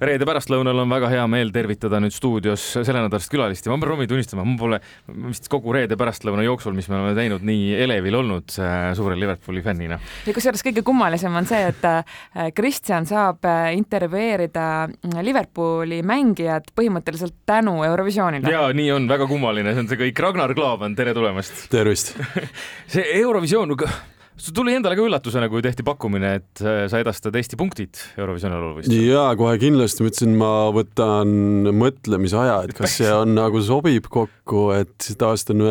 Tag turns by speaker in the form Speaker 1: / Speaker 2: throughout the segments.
Speaker 1: reede pärastlõunal on väga hea meel tervitada nüüd stuudios sellenädalast külalist ja ma pean Romi tunnistama, mul pole vist kogu reede pärastlõuna jooksul, mis me oleme teinud, nii elevil olnud äh, suure Liverpooli fännina.
Speaker 2: ja kusjuures kõige kummalisem on see, et äh, Kristjan saab äh, intervjueerida Liverpooli mängijad põhimõtteliselt tänu Eurovisioonile.
Speaker 1: ja nii on, väga kummaline, see on see kõik. Ragnar Klavan, tere tulemast!
Speaker 3: tervist
Speaker 1: see Eurovisioon see tuli endale ka üllatusena, kui tehti pakkumine, et äh, sa edastad Eesti punktid Eurovisiooni lauluvõistlusel.
Speaker 3: ja kohe kindlasti mõtlesin, ma võtan mõtlemisaja, et kas see on nagu sobib kokku, et tavaliselt on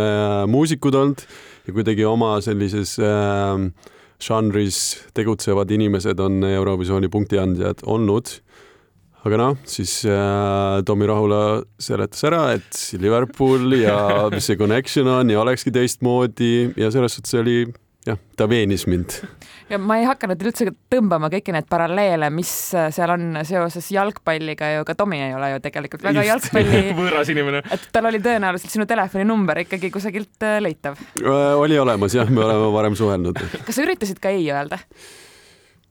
Speaker 3: muusikud olnud ja kuidagi oma sellises äh, žanris tegutsevad inimesed on Eurovisiooni punktiandjad olnud aga noh, siis äh, Tommy Rahula seletas ära, et Liverpool ja mis see connection on ja olekski teistmoodi ja selles suhtes oli jah, ta veenis mind.
Speaker 2: ja ma ei hakanud üldse tõmbama kõiki neid paralleele, mis seal on seoses jalgpalliga ju, ka Tomi ei ole ju tegelikult väga Just, jalgpalli
Speaker 1: võõras inimene.
Speaker 2: et tal oli tõenäoliselt sinu telefoninumber ikkagi kusagilt äh, leitav.
Speaker 3: Äh, oli olemas jah, me oleme varem suhelnud.
Speaker 2: kas sa üritasid ka ei öelda?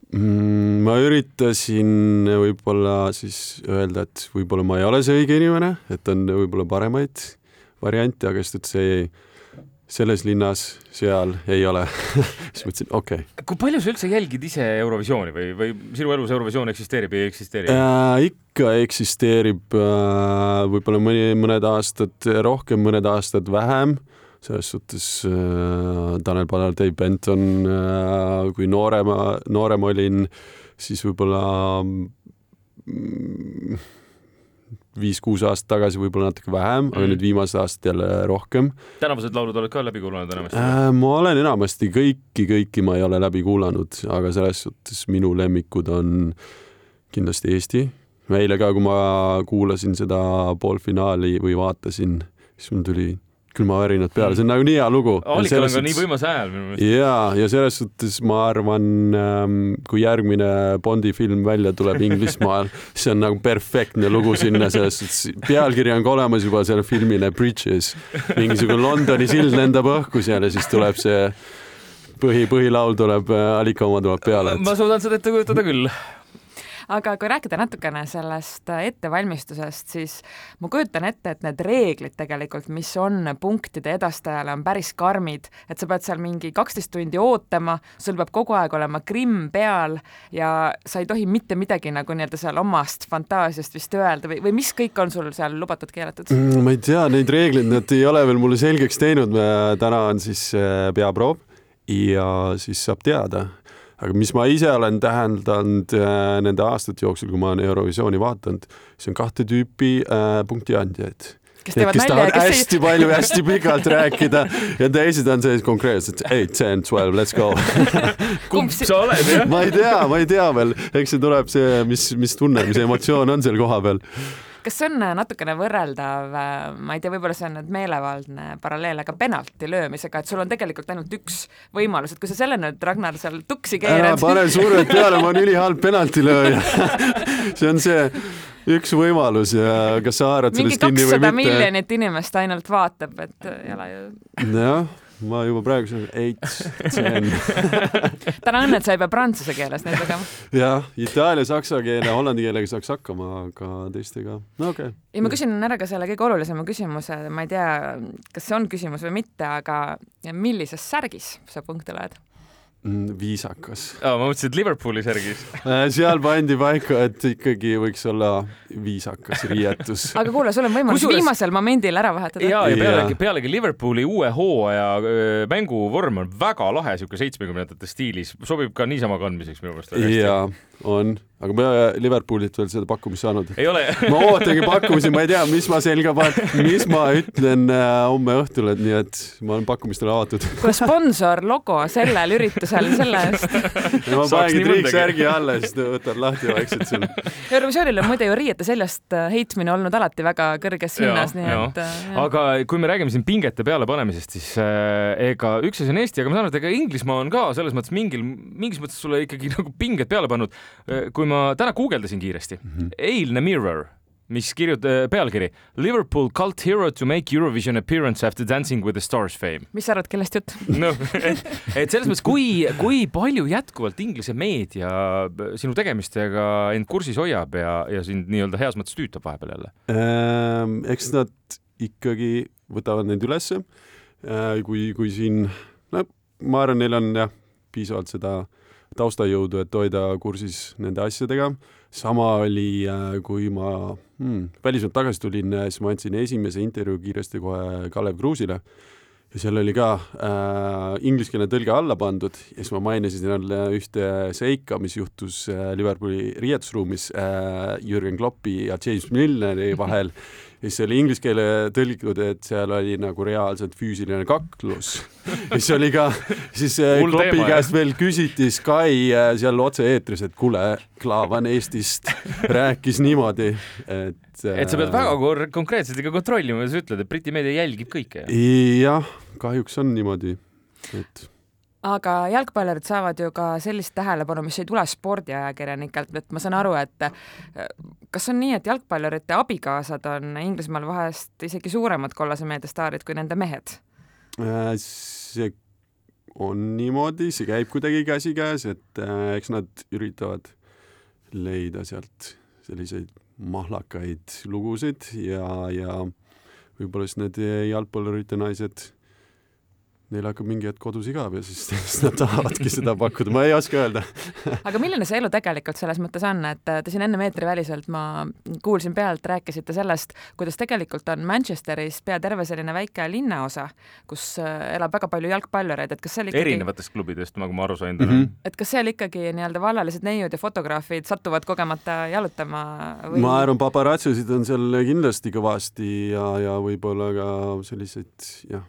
Speaker 3: Mm, ma üritasin võib-olla siis öelda, et võib-olla ma ei ole see õige inimene, et on võib-olla paremaid variante, aga siis ta ütles ei, ei selles linnas, seal ei ole siis mõtlesin, okei okay..
Speaker 1: kui palju sa üldse jälgid ise Eurovisiooni või, või sinu elus Eurovisioon eksisteerib või ei eksisteeri
Speaker 3: äh,? ikka eksisteerib äh,, võib-olla mõni, mõned aastad rohkem, mõned aastad vähem. selles suhtes äh, Tanel Padar, Dave Benton äh,, kui noorema, noorem olin, siis võib-olla mm, viis-kuus aastat tagasi võib-olla natuke vähem mm., aga nüüd viimased aastad jälle rohkem.
Speaker 1: tänavused laulud oled ka läbi kuulanud enamasti
Speaker 3: äh,? ma olen enamasti kõiki, kõiki ma ei ole läbi kuulanud, aga selles suhtes minu lemmikud on kindlasti Eesti. eile ka, kui ma kuulasin seda poolfinaali või vaatasin, siis mul tuli külmavärinad peale, see on nagu nii hea lugu.
Speaker 1: Allikal on ka nii võimas hääl minu
Speaker 3: meelest. ja, ja selles suhtes ma arvan, ähm, kui järgmine Bondi film välja tuleb Inglismaal, see on nagu perfektne lugu sinna, selles suhtes pealkiri on ka olemas juba selle filmile Bridges. mingisugune Londoni sild lendab õhku seal ja siis tuleb see põhi, põhilaul tuleb, äh, Allika oma tuleb peale
Speaker 1: et.... ma suudan seda ette kujutada küll
Speaker 2: aga kui rääkida natukene sellest ettevalmistusest, siis ma kujutan ette, et need reeglid tegelikult, mis on punktide edastajale, on päris karmid, et sa pead seal mingi kaksteist tundi ootama, sul peab kogu aeg olema krimm peal ja sa ei tohi mitte midagi nagu nii-öelda seal omast fantaasiast vist öelda või, või mis kõik on sul seal lubatud, keelatud?
Speaker 3: Mm,? ma ei tea, neid reegleid nad ei ole veel mulle selgeks teinud, täna on siis äh, peaproov ja siis saab teada aga mis ma ise olen täheldanud äh, nende aastate jooksul, kui ma olen Eurovisiooni vaadanud, siis on kahte tüüpi äh, punktiandjaid.
Speaker 2: Kes teevad
Speaker 3: kes
Speaker 2: nalja ja
Speaker 3: kes hästi ei... palju, hästi pikalt rääkida. Ja teised on sellised konkreetsed eight, ten, twelve, let's go.
Speaker 1: Kumb sa oled, jah?
Speaker 3: ma ei tea, ma ei tea veel, eks see tuleb see, mis, mis tunne, mis emotsioon on seal kohapeal
Speaker 2: kas see on äh, natukene võrreldav, äh, ma ei tea, võib-olla see on nüüd meelevaldne paralleel, aga penalti löömisega, et sul on tegelikult ainult üks võimalus, et kui sa selle nüüd, Ragnar, seal tuksi keerad.
Speaker 3: pane survet peale, ma olen ülihalb penaltilööja see on see üks võimalus ja kas sa haarad sellest kinni või mitte.
Speaker 2: miljonit inimest ainult vaatab, et ei ole ju.
Speaker 3: jah ma juba praegu eits, sen
Speaker 2: täna õnne, et sa ei pea prantsuse keeles neid lugema.
Speaker 3: jah, itaalia, saksa keele, hollandi keelega saaks hakkama, aga teistega, no okei okay..
Speaker 2: ja ma küsin ära ka selle kõige olulisema küsimuse, ma ei tea, kas see on küsimus või mitte, aga millises särgis sa punkte loed?
Speaker 3: Mm, viisakas
Speaker 1: oh,. ma mõtlesin, et Liverpooli särgis
Speaker 3: äh, seal pandi paika, et ikkagi võiks olla viisakas riietus
Speaker 2: aga kuule, sul on võimalus Kusjuures... viimasel momendil ära vahetada.
Speaker 1: ja, ja pealegi, pealegi Liverpooli uue hooaja mänguvorm on väga lahe, sihuke seitsmekümnendate stiilis, sobib ka niisama kandmiseks minu meelest.
Speaker 3: jaa, on aga me Liverpoolilt veel seda pakkumist saanud.
Speaker 1: ei ole
Speaker 3: ma ootangi pakkumisi, ma ei tea, mis ma selga panen, mis ma ütlen äh, homme õhtul, et nii et ma olen pakkumistele avatud.
Speaker 2: kuule, sponsorlogo sellel üritusel, selle eest
Speaker 3: ma panengi triiksärgi alla, siis võtad lahti vaikselt seal.
Speaker 2: Eurovisioonil on muide ju riiete seljast äh, heitmine olnud alati väga kõrges hinnas, nii ja. et.
Speaker 1: Äh, aga kui me räägime siin pingete pealepanemisest, siis äh, ega üks asi on Eesti, aga ma saan aru, et ega Inglismaa on ka selles mõttes mingil, mingis mõttes sulle ikkagi nagu pinged peale pannud. kui ma täna guugeldasin kiiresti mm, -hmm. eilne Mirror mis kirjutab, pealkiri Liverpool cult hero to make Eurovision appearance after dancing with the stars fame.
Speaker 2: mis sa arvad, kellest jutt?
Speaker 1: noh, et, et selles mõttes, kui, kui palju jätkuvalt Inglise meedia sinu tegemistega end kursis hoiab ja, ja sind nii-öelda heas mõttes tüütab vahepeal jälle?
Speaker 3: Ehm, eks nad ikkagi võtavad neid ülesse. kui, kui siin, no ma arvan, neil on jah, piisavalt seda taustajõudu, et hoida kursis nende asjadega. sama oli, kui ma hmm, välismaalt tagasi tulin, siis ma andsin esimese intervjuu kiiresti kohe Kalev Kruusile ja seal oli ka äh, ingliskeelne tõlge alla pandud ja siis ma mainisin talle ühte seika, mis juhtus äh, Liverpooli riietusruumis äh, Jürgen Kloppi ja James Milleri vahel ja siis oli inglise keele tõlgitud, et seal oli nagu reaalselt füüsiline kaklus. siis oli ka, siis äh, Kloppi käest veel küsiti Sky äh, seal otse-eetris, et kuule, Klaavan Eestist rääkis niimoodi, et
Speaker 1: et sa pead väga konkreetselt ikka kontrollima, sa ütled, et Briti meedia jälgib kõike.
Speaker 3: jah, kahjuks on niimoodi, et
Speaker 2: aga jalgpallurid saavad ju ka sellist tähelepanu, mis ei tule spordiajakirjanikelt, et ma saan aru, et äh, kas on nii, et jalgpallurite abikaasad on Inglismaal vahest isegi suuremad kollase meedia staarid kui nende mehed?
Speaker 3: Äh, see on niimoodi, see käib kuidagi käsikäes, et äh, eks nad üritavad leida sealt selliseid mahlakaid lugusid ja, ja võib-olla siis need jalgpallurite naised neil hakkab mingi hetk kodus igav ja siis, siis nad tahavadki seda pakkuda, ma ei oska öelda
Speaker 2: aga milline see elu tegelikult selles mõttes on, et te siin enne eetriväliselt ma kuulsin pealt, rääkisite sellest, kuidas tegelikult on Manchesteris pea terve selline väike linnaosa, kus äh, elab väga palju jalgpallureid, et kas seal
Speaker 1: ikkagi erinevatest klubidest, nagu ma aru sain täna mm. -hmm.
Speaker 2: et kas seal ikkagi nii-öelda vallalised neiud ja fotograafid satuvad kogemata jalutama
Speaker 3: või? ma arvan, paparatsosid on seal kindlasti kõvasti ja, ja võib-olla ka selliseid jah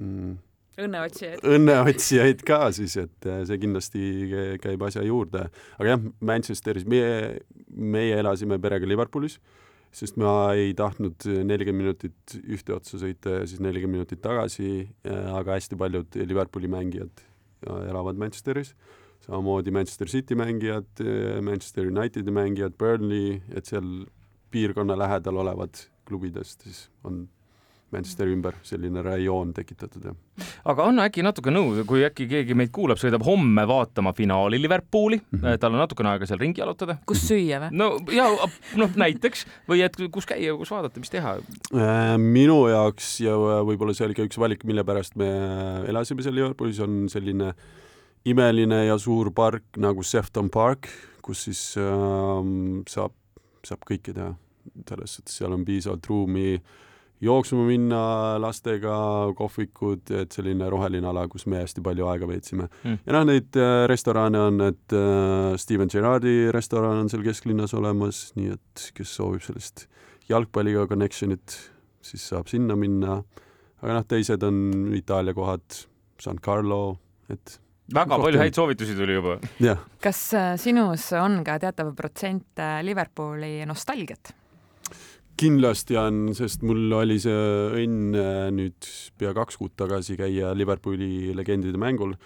Speaker 2: mm õnneotsijaid.
Speaker 3: õnneotsijaid ka siis, et äh, see kindlasti käib asja juurde. aga jah, Manchesteris meie, meie elasime perega Liverpoolis, sest ma ei tahtnud nelikümmend minutit ühte otsa sõita ja siis nelikümmend minutit tagasi, äh, aga hästi paljud Liverpooli mängijad äh, elavad Manchesteris, samamoodi Manchester City mängijad, Manchester Unitedi mängijad, Burnley, et seal piirkonna lähedal olevad klubidest siis on Manchesteri ümber selline rajoon tekitatud, jah.
Speaker 1: aga on äkki natuke nõu, kui äkki keegi meid kuulab, sõidab homme vaatama finaali Liverpooli mm, -hmm. tal on natukene aega seal ringi jalutada.
Speaker 2: kus süüa või?
Speaker 1: no ja noh, näiteks või et kus käia, kus vaadata, mis teha?
Speaker 3: Äh, minu jaoks ja võib-olla see oli ka üks valik, mille pärast me elasime seal Liverpoolis, on selline imeline ja suur park nagu Sefton Park, kus siis ähm, saab, saab kõike teha. selles suhtes seal on piisavalt ruumi äh, jooksma minna lastega, kohvikud, et selline roheline ala, kus me hästi palju aega veetsime mm.. ja noh, neid äh, restorane on, et äh, Steven Gerrardi restoran on seal kesklinnas olemas, nii et kes soovib sellist jalgpalliga connection'it, siis saab sinna minna. aga noh, teised on Itaalia kohad, San Carlo, et
Speaker 1: väga palju häid soovitusi tuli juba.
Speaker 2: kas äh, sinus on ka teatav protsent äh, Liverpooli nostalgiat?
Speaker 3: Kindlasti on, sest mul oli see õnn äh, nüüd pea kaks kuud tagasi käia Liverpooli legendide mängul.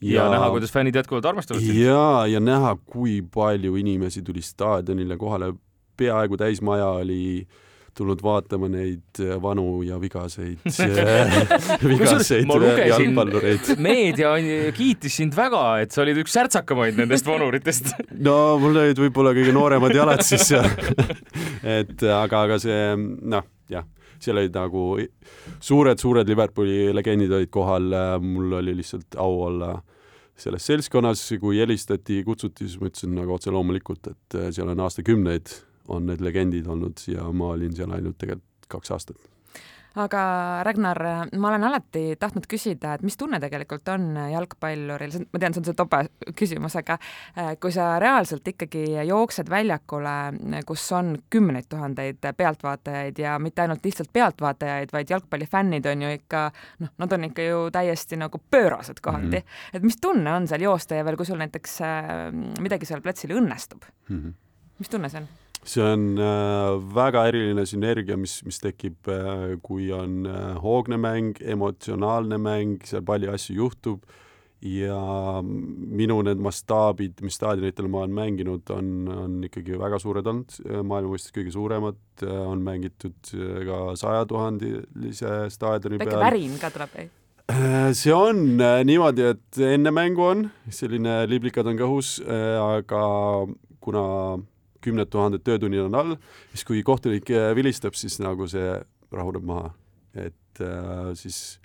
Speaker 1: ja, ja näha, kuidas fännid jätkuvalt armastavad sind.
Speaker 3: ja, ja näha, kui palju inimesi tuli staadionile kohale, peaaegu täis maja oli äh, tulnud vaatama neid äh, vanu ja vigaseid vigaseid jalgpallureid.
Speaker 1: meedia kiitis sind väga, et sa olid üks särtsakamaid nendest vanuritest
Speaker 3: no mul olid võib-olla kõige nooremad jalad siis seal et aga, aga see noh, jah, seal olid nagu suured-suured Liverpooli legendid olid kohal, mul oli lihtsalt au olla selles seltskonnas, kui helistati, kutsuti, siis ma ütlesin nagu otse loomulikult, et äh, seal on aastakümneid on need legendid olnud ja ma olin seal ainult tegelikult kaks aastat
Speaker 2: aga Ragnar, ma olen alati tahtnud küsida, et mis tunne tegelikult on jalgpalluril, ma tean, see on see tobe küsimus, aga äh, kui sa reaalselt ikkagi jooksed väljakule, kus on kümneid tuhandeid pealtvaatajaid ja mitte ainult lihtsalt pealtvaatajaid, vaid jalgpallifännid on ju ikka noh, nad on ikka ju täiesti nagu pöörased kohati mm. -hmm. et mis tunne on seal joosta ja veel, kui sul näiteks äh, midagi seal platsil õnnestub mm, -hmm. mis tunne see on?
Speaker 3: See on äh, väga eriline sünergia, mis, mis tekib äh,, kui on äh, hoogne mäng, emotsionaalne mäng, seal palju asju juhtub ja minu need mastaabid, mis staadionitel ma olen mänginud, on, on ikkagi väga suured olnud, maailma mõistes kõige suuremad, on mängitud ka sajatuhandelise staadioni
Speaker 2: väike
Speaker 3: peal.
Speaker 2: värin ka tuleb, ei?
Speaker 3: see on niimoodi, et enne mängu on selline liblikad on ka õhus, aga kuna kümned tuhanded töötunnid on all, siis kui kohtunik vilistab, siis nagu see rahuneb maha, et äh, siis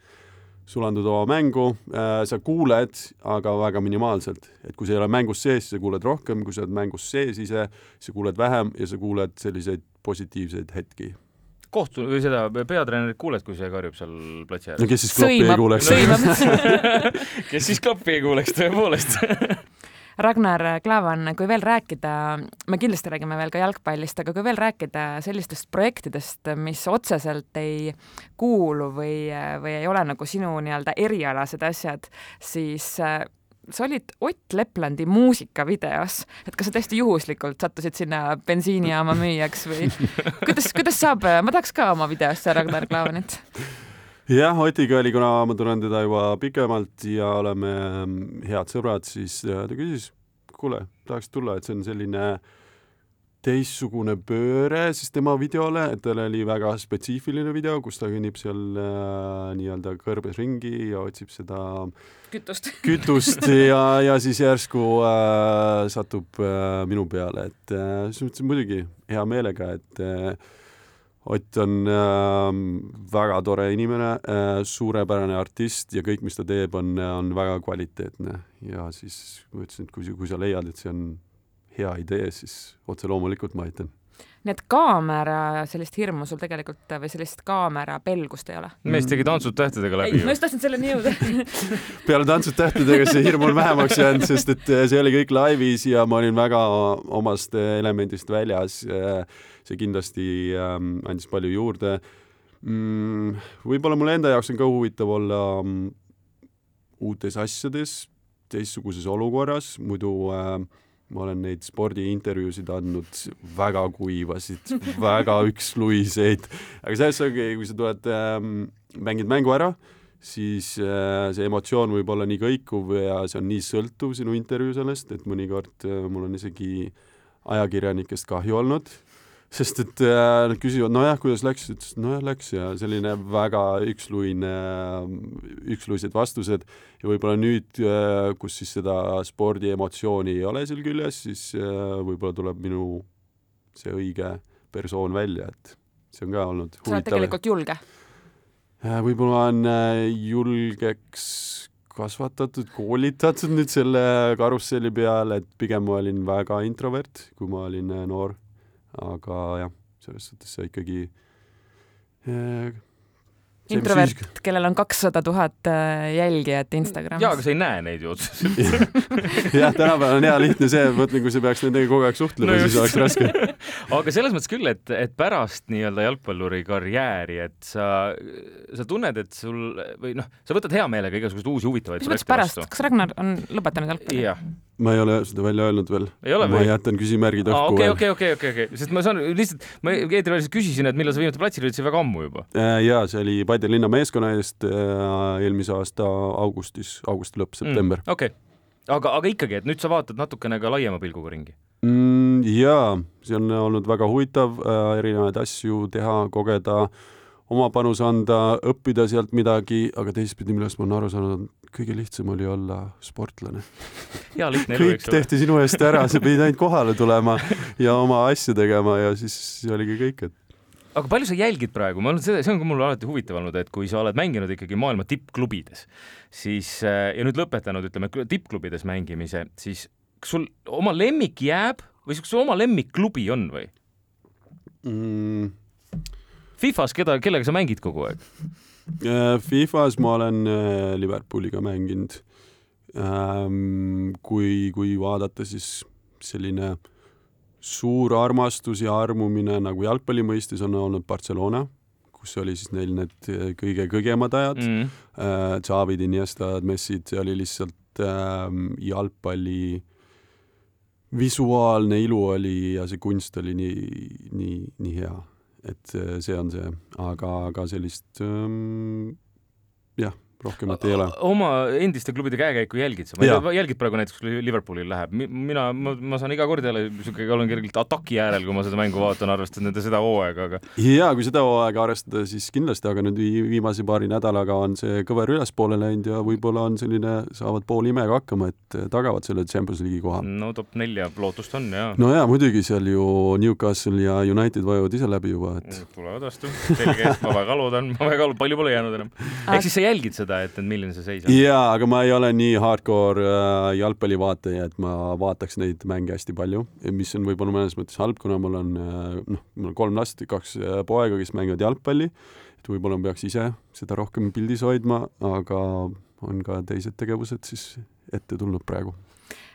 Speaker 3: sulandud oma mängu äh,, sa kuuled, aga väga minimaalselt, et kui sa ei ole mängus sees, siis sa kuuled rohkem, kui sa oled mängus sees ise, siis sa kuuled vähem ja sa kuuled selliseid positiivseid hetki.
Speaker 1: kohtu- või seda peatreenerit kuuled, kui see karjub seal platsi
Speaker 3: no
Speaker 1: ääres?
Speaker 3: kes siis kloppi ei kuuleks?
Speaker 1: kes siis klappi ei kuuleks, tõepoolest
Speaker 2: Ragnar Klavan, kui veel rääkida, me kindlasti räägime veel ka jalgpallist, aga kui veel rääkida sellistest projektidest, mis otseselt ei kuulu või, või ei ole nagu sinu nii-öelda erialased asjad, siis äh, sa olid Ott Leplandi muusikavideos, et kas sa täiesti juhuslikult sattusid sinna bensiinijaama müüjaks või? Kuidas, kuidas saab, ma tahaks ka oma videosse Ragnar Klavanit
Speaker 3: jah, Otiga oli, kuna ma tunnen teda juba pikemalt ja oleme head sõbrad, siis ta küsis, kuule, tahaks tulla, et see on selline teistsugune pööre siis tema videole, et tal oli väga spetsiifiline video, kus ta kõnnib seal äh, nii-öelda kõrbes ringi ja otsib seda
Speaker 2: kütust,
Speaker 3: kütust ja, ja siis järsku äh, satub äh, minu peale, et äh, selles mõttes muidugi hea meelega, et äh, Ott on äh, väga tore inimene äh,, suurepärane artist ja kõik, mis ta teeb, on, on väga kvaliteetne. Ja siis ma ütlesin, et kui, kui sa leiad, et see on hea idee, siis otse loomulikult ma aitan
Speaker 2: nii et kaamera sellist hirmu sul tegelikult või sellist kaamera pelgust ei ole?
Speaker 1: mees tegi tantsud tähtedega läbi
Speaker 2: ei, ma just tahtsin selleni jõuda
Speaker 3: peale tantsud tähtedega see hirm on vähemaks jäänud, sest et see oli kõik laivis ja ma olin väga omast elemendist väljas. see kindlasti ähm, andis palju juurde mm,. võib-olla mulle enda jaoks on ka huvitav olla mm, uutes asjades, teistsuguses olukorras, muidu äh, ma olen neid spordiintervjuusid andnud väga kuivasid, väga üksluiseid, aga selles ongi, kui sa tuled ähm,, mängid mängu ära, siis äh, see emotsioon võib olla nii kõikuv ja see on nii sõltuv sinu intervjuu sellest, et mõnikord äh, mul on isegi ajakirjanikest kahju olnud sest et äh, nad küsivad, nojah, kuidas läks, ütles nojah, läks ja selline väga üksluine, üksluised vastused. Ja võib-olla nüüd, äh, kus siis seda spordiemotsiooni ei ole seal küljes, siis äh, võib-olla tuleb minu see õige persoon välja, et see on ka olnud
Speaker 2: sa oled tegelikult julge?
Speaker 3: võib-olla on julgeks kasvatatud, koolitatud nüüd selle karusselli peale, et pigem ma olin väga introvert, kui ma olin noor aga jah, selles suhtes see ikkagi
Speaker 2: äh, introvert, kellel on kakssada tuhat äh, jälgijat Instagramis.
Speaker 1: jaa, aga sa ei näe neid ju otseselt.
Speaker 3: Jah, tänapäeval on hea lihtne see, et mõtlen, kui sa peaks nendega kogu aeg suhtlema no, siis oleks raske.
Speaker 1: Aga selles mõttes küll, et, et pärast nii-öelda jalgpalluri karjääri, et sa, sa tunned, et sul või noh, sa võtad hea meelega igasuguseid uusi huvitavaid
Speaker 2: mis mõttes pärast, kas Ragnar on lõpetanud jalgpalli?
Speaker 1: jah
Speaker 3: ma ei ole seda välja öelnud veel.
Speaker 1: ma
Speaker 3: jätan küsimärgid õhku
Speaker 1: veel. okei, okei, okei, okei, sest ma saan lihtsalt, ma eetriväliselt küsisin, et millal sa viimati platsil olid, see väga ammu juba.
Speaker 3: Äh, ja see oli Paide linna meeskonna eest äh, eelmise aasta augustis, augusti lõpp, september
Speaker 1: mm,. okei okay., aga, aga ikkagi, et nüüd sa vaatad natukene ka laiema pilguga ringi
Speaker 3: mm,? jaa, see on olnud väga huvitav äh, erinevaid asju teha, kogeda oma panus anda, õppida sealt midagi, aga teistpidi, millest ma olen aru saanud, kõige lihtsam oli olla sportlane. kõik tehti sinu eest ära, sa pidid ainult kohale tulema ja oma asju tegema ja siis oligi kõik, et
Speaker 1: aga palju sa jälgid praegu, ma olen seda, see on ka mulle alati huvitav olnud, et kui sa oled mänginud ikkagi maailma tippklubides, siis äh, ja nüüd lõpetanud, ütleme, tippklubides mängimise, siis kas sul oma lemmik jääb või kas sul oma lemmikklubi on või
Speaker 3: mm.?
Speaker 1: Fifas, keda, kellega sa mängid kogu aeg?
Speaker 3: Äh, Fifas ma olen äh, Liverpooliga mänginud. Ähm, kui, kui vaadata, siis selline suur armastus ja armumine nagu jalgpalli mõistes on olnud Barcelona, kus oli siis neil need äh, kõige kõgemad ajad mm. Xavid, Iniestad, Messid, see oli lihtsalt äh, jalgpalli visuaalne ilu oli ja see kunst oli nii, nii, nii hea et see on see, aga, aga sellist ähm, jah, rohkemat ei ole.
Speaker 1: oma endiste klubide käekäiku jälgid sa? ma ei tea, jälgid praegu näiteks, kui Liverpoolil läheb, mina, ma, ma saan iga kord jälle siuke, olen kergelt ataki äärel, kui ma seda mängu vaatan, arvestades nende seda hooaega, aga.
Speaker 3: ja kui seda hooaega arvestada, siis kindlasti, aga nüüd viimase paari nädalaga on see kõver ülespoole läinud ja võib-olla on selline, saavad pool imega hakkama, et tagavad selle Champions League'i koha.
Speaker 1: no top nelja lootust on ja.
Speaker 3: no ja muidugi seal ju Newcastle ja United vajuvad ise läbi juba, et.
Speaker 1: tulevad vastu, selge, ma väga loodan, ma väga loodan, palju pole jäänud enam. ehk siis sa jälgid seda, et, et milline see seis on?
Speaker 3: jaa, aga ma ei ole nii hardcore äh, jalgpallivaataja, et ma vaataks neid mänge hästi palju, mis on võib-olla mõnes mõttes halb, kuna mul on äh, noh, mul on kolm last, kaks äh, poega, kes mängivad jalgpalli, et võib-olla ma peaks ise seda rohkem pildis hoidma, aga on ka teised tegevused siis ette tulnud praegu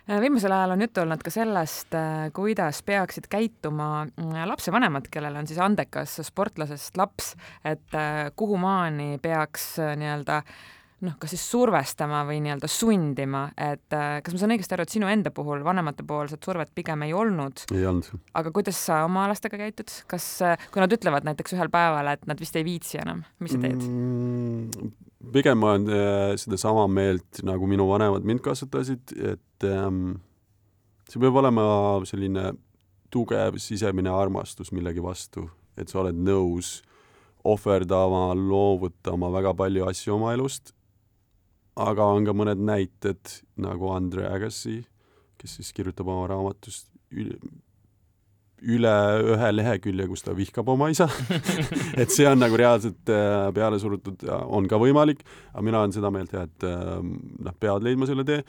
Speaker 2: viimasel ajal on juttu olnud ka sellest, äh, kuidas peaksid käituma mm, lapsevanemad, kellel on siis andekas sportlasest laps, et äh, kuhumaani peaks nii-öelda noh, kas siis survestama või nii-öelda sundima, et kas ma saan õigesti aru, et sinu enda puhul vanematepoolset survet pigem ei olnud?
Speaker 3: ei olnud.
Speaker 2: aga kuidas sa oma lastega käitud, kas, kui nad ütlevad näiteks ühel päeval, et nad vist ei viitsi enam, mis sa teed
Speaker 3: mm,? Pigem ma olen äh, sedasama meelt, nagu minu vanemad mind kasvatasid, et ähm, see peab olema selline tugev sisemine armastus millegi vastu, et sa oled nõus ohverdama, loovutama väga palju asju oma elust, aga on ka mõned näited nagu Andre Agassi, kes siis kirjutab oma raamatust üle ühe lehekülje, kus ta vihkab oma isa. Et see on nagu reaalselt äh, peale surutud, on ka võimalik, aga mina olen seda meelt jah, et äh, nad peavad leidma selle tee.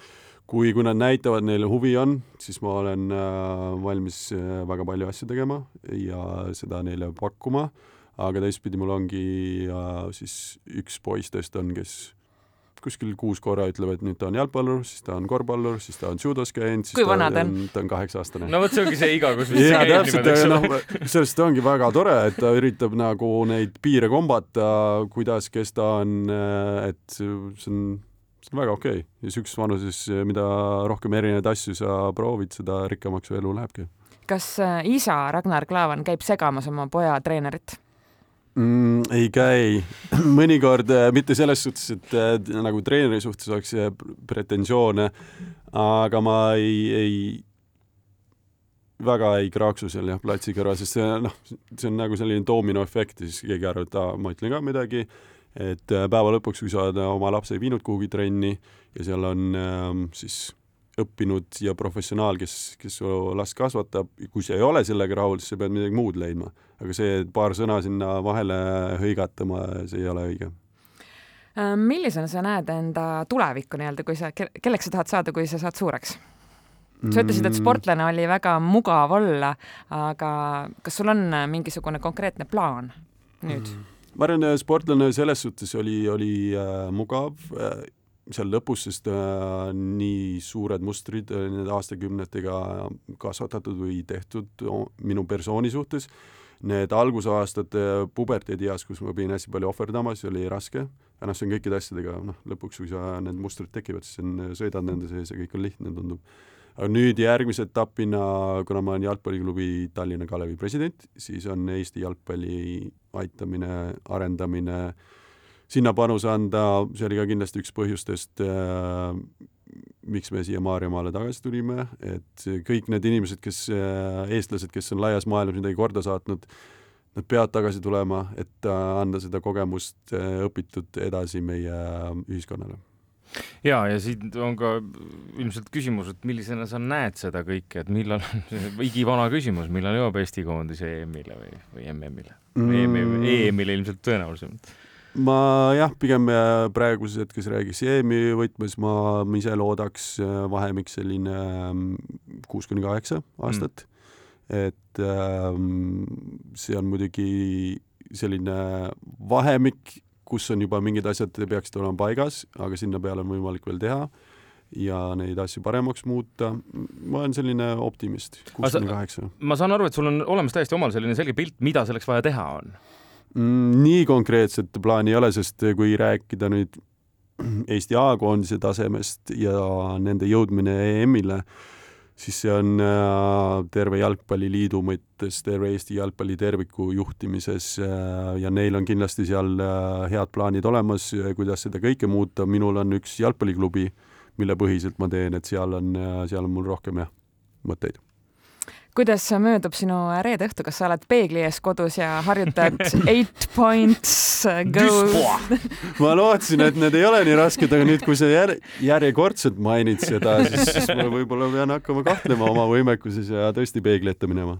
Speaker 3: kui, kui nad näitavad, neil huvi on, siis ma olen äh, valmis väga palju asju tegema ja seda neile pakkuma, aga teistpidi mul ongi siis üks poiss tõesti on, kes kuskil kuus korra ütleb, et nüüd ta on jalgpallur, siis ta on korvpallur, siis ta on judos käinud, siis
Speaker 2: Kui
Speaker 3: ta,
Speaker 2: ta on?
Speaker 3: ta on kaheksa-aastane.
Speaker 1: no vot, see ongi see iga, kus
Speaker 3: jaa, täpselt, noh, sellest ongi väga tore, et ta üritab nagu neid piire kombata, kuidas, kes ta on, et see on, see on väga okei okay. ja sihukeses vanuses, mida rohkem erinevaid asju sa proovid, seda rikkamaks su elu lähebki.
Speaker 2: kas äh, isa Ragnar Klavan käib segamas oma poja treenerit?
Speaker 3: Mm,? ei käi, mõnikord äh, mitte selles suhtes, et äh, nagu treeneri suhtes oleks äh, pretensioone, aga ma ei, ei, väga ei kraaksu seal jah, platsi kõrval, sest see noh, see on nagu selline dominoefekt ja siis keegi arvab, et aa, ma ütlen ka midagi, et päeva lõpuks, kui sa oled oma lapse viinud kuhugi trenni ja seal on ähm, siis õppinud ja professionaal, kes, kes su last kasvatab, kui sa ei ole sellega rahul, siis sa pead midagi muud leidma. aga see, et paar sõna sinna vahele hõigatama, see ei ole õige
Speaker 2: äh, millisena sa näed enda tulevikku nii-öelda, kui sa, kelleks sa tahad saada, kui sa saad suureks? sa ütlesid, et mm. sportlane oli väga mugav olla, aga kas sul on mingisugune konkreetne plaan nüüd? Mm.
Speaker 3: ma arvan, sportlane selles suhtes oli, oli äh, mugav äh, seal lõpus, sest äh, nii suured mustrid äh, nende aastakümnetega kasvatatud või tehtud minu persooni suhtes. Need algusaastate puberteedieas, kus ma pidin hästi palju ohverdama, see oli raske, aga noh, see on kõikide asjadega, noh, lõpuks, kui sa, need mustrid tekivad, siis on, sõidad nende sees ja kõik on lihtne, tundub. aga nüüd järgmise etapina, kuna ma olen jalgpalliklubi Tallinna Kalevi president, siis on Eesti jalgpalli aitamine, arendamine äh, sinna panuse anda, see oli ka kindlasti üks põhjustest äh,, miks me siia Maarjamaale tagasi tulime, et kõik need inimesed, kes äh,, eestlased, kes on laias maailmas midagi korda saatnud, nad peavad tagasi tulema, et äh, anda seda kogemust äh, õpitud edasi meie äh, ühiskonnale
Speaker 1: ja, ja siin on ka ilmselt küsimus, et millisena sa näed seda kõike, et millal, igivana küsimus, millal jõuab Eesti koondis EM-ile või, või MM-ile mm.? EM-ile ilmselt tõenäolisemalt
Speaker 3: ma jah, pigem äh, praeguses hetkes räägiks EM-i võtmes, ma ise loodaks äh, vahemik selline ähm, kuus kuni kaheksa aastat. Mm.. et ähm, see on muidugi selline vahemik, kus on juba mingid asjad peaksid olema paigas, aga sinna peale on võimalik veel teha ja neid asju paremaks muuta. ma olen selline optimist, kuus kuni kaheksa.
Speaker 1: ma saan aru, et sul on olemas täiesti omal selline selge pilt, mida selleks vaja teha on
Speaker 3: nii konkreetset plaani ei ole, sest kui rääkida nüüd Eesti A-koondise tasemest ja nende jõudmine EM-ile, siis see on äh, terve jalgpalliliidu mõttes, terve Eesti jalgpalli terviku juhtimises äh, ja neil on kindlasti seal äh, head plaanid olemas, kuidas seda kõike muuta, minul on üks jalgpalliklubi, mille põhiselt ma teen, et seal on, seal on mul rohkem jah, mõtteid
Speaker 2: kuidas möödub sinu reede õhtu, kas sa oled peegli ees kodus ja harjutad eight points go?
Speaker 3: ma lootsin, et need ei ole nii rasked, aga nüüd, kui sa jär, järjekordselt mainid seda, siis, siis ma võib-olla pean hakkama kahtlema oma võimekuses ja tõesti peegli ette minema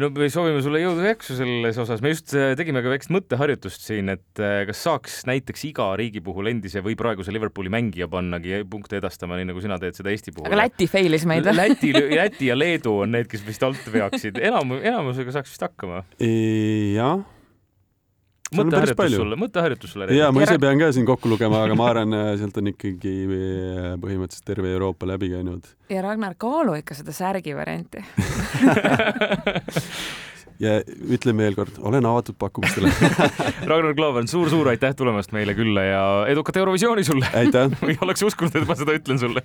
Speaker 1: no me soovime sulle jõudu ja jaksu selles osas, me just äh, tegime ka väikest mõtteharjutust siin, et äh, kas saaks näiteks iga riigi puhul endise või praeguse Liverpooli mängija pannagi punkte edastama, nii nagu sina teed seda Eesti puhul.
Speaker 2: aga Läti failis meid või?
Speaker 1: Läti, Läti ja Leedu on need, kes vist alt veaksid, enam, enamusega saaks vist hakkama.
Speaker 3: jah
Speaker 1: mõtteharjutus sulle, mõtteharjutus sulle.
Speaker 3: ja ma ise pean ka siin kokku lugema, aga ma arvan, äh, sealt on ikkagi äh, põhimõtteliselt terve Euroopa läbi käinud.
Speaker 2: ja Ragnar, kaalu ikka seda särgi varianti
Speaker 3: ja ütlen veel kord, olen avatud pakkumistele
Speaker 1: Ragnar Klavan suur,, suur-suur aitäh tulemast meile külla ja edukat Eurovisiooni sulle!
Speaker 3: aitäh!
Speaker 1: ei oleks uskunud, et ma seda ütlen sulle